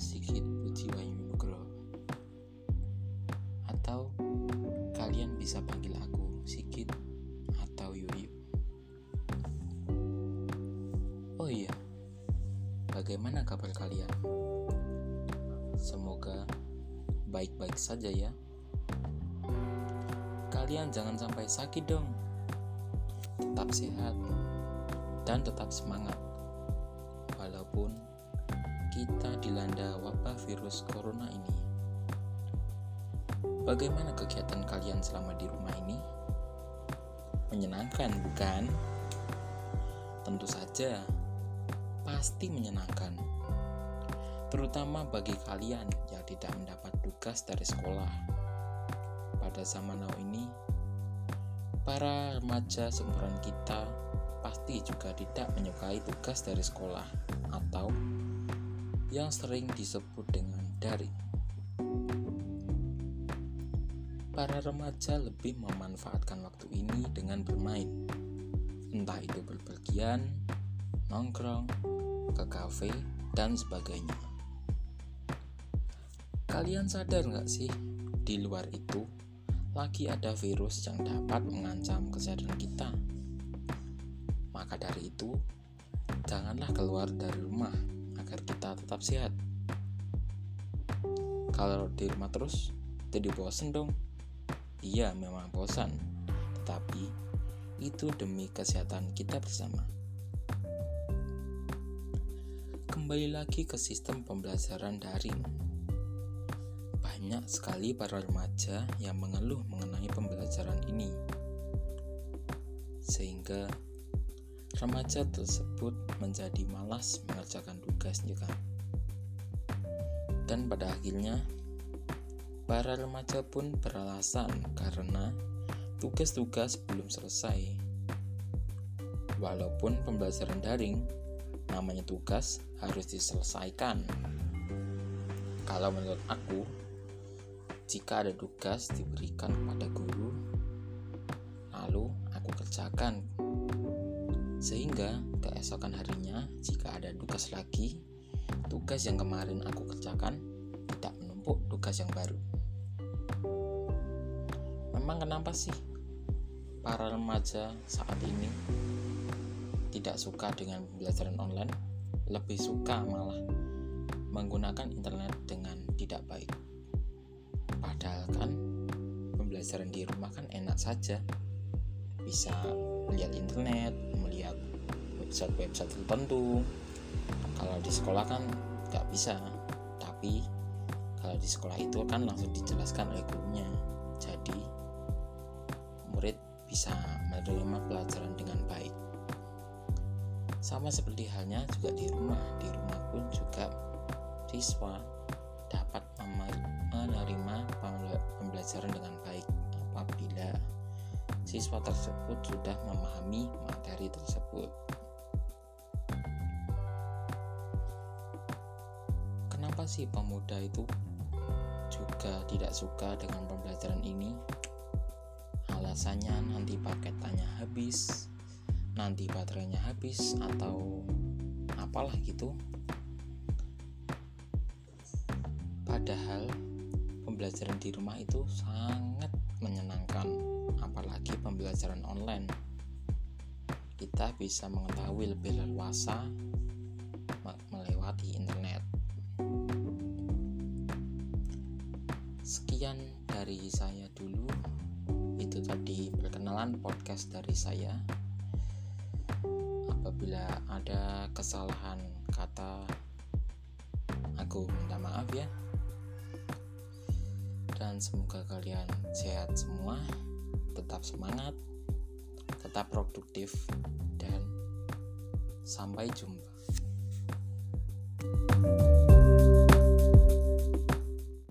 Sikit Puji Wayu Nugroho. Atau kalian bisa panggil aku Sikit atau Yuyu Oh iya bagaimana kabar kalian? Semoga baik-baik saja ya. Kalian jangan sampai sakit dong. Tetap sehat dan tetap semangat. Walaupun kita dilanda wabah virus corona ini. Bagaimana kegiatan kalian selama di rumah ini? Menyenangkan, bukan? Tentu saja, pasti menyenangkan. Terutama bagi kalian yang tidak mendapat tugas dari sekolah. Pada zaman now ini, para remaja seumuran kita pasti juga tidak menyukai tugas dari sekolah atau yang sering disebut dengan daring. Para remaja lebih memanfaatkan waktu ini dengan bermain, entah itu berpergian, nongkrong, ke kafe, dan sebagainya. Kalian sadar nggak sih, di luar itu lagi ada virus yang dapat mengancam kesehatan kita? Maka dari itu, janganlah keluar dari rumah agar kita tetap sehat. Kalau di rumah terus, jadi bosen dong. Iya, memang bosan, tetapi itu demi kesehatan kita bersama. Kembali lagi ke sistem pembelajaran daring. Banyak sekali para remaja yang mengeluh mengenai pembelajaran ini, sehingga remaja tersebut menjadi malas mengerjakan tugasnya. Dan pada akhirnya Para remaja pun beralasan karena tugas-tugas belum selesai. Walaupun pembelajaran daring, namanya tugas harus diselesaikan. Kalau menurut aku, jika ada tugas diberikan kepada guru, lalu aku kerjakan. Sehingga keesokan harinya, jika ada tugas lagi, tugas yang kemarin aku kerjakan tidak menumpuk tugas yang baru. Memang kenapa sih para remaja saat ini tidak suka dengan pembelajaran online, lebih suka malah menggunakan internet dengan tidak baik. Padahal kan pembelajaran di rumah kan enak saja. Bisa melihat internet, melihat website-website tertentu. Kalau di sekolah kan nggak bisa, tapi kalau di sekolah itu kan langsung dijelaskan oleh gurunya. Jadi murid bisa menerima pelajaran dengan baik. Sama seperti halnya juga di rumah. Di rumah pun juga siswa dapat menerima pembelajaran dengan baik apabila siswa tersebut sudah memahami materi tersebut. Kenapa sih pemuda itu juga tidak suka dengan pembelajaran ini? alasannya nanti paketannya habis nanti baterainya habis atau apalah gitu padahal pembelajaran di rumah itu sangat menyenangkan apalagi pembelajaran online kita bisa mengetahui lebih leluasa melewati internet sekian dari saya dulu itu tadi perkenalan podcast dari saya. Apabila ada kesalahan kata, aku minta maaf ya. Dan semoga kalian sehat semua, tetap semangat, tetap produktif, dan sampai jumpa. thank you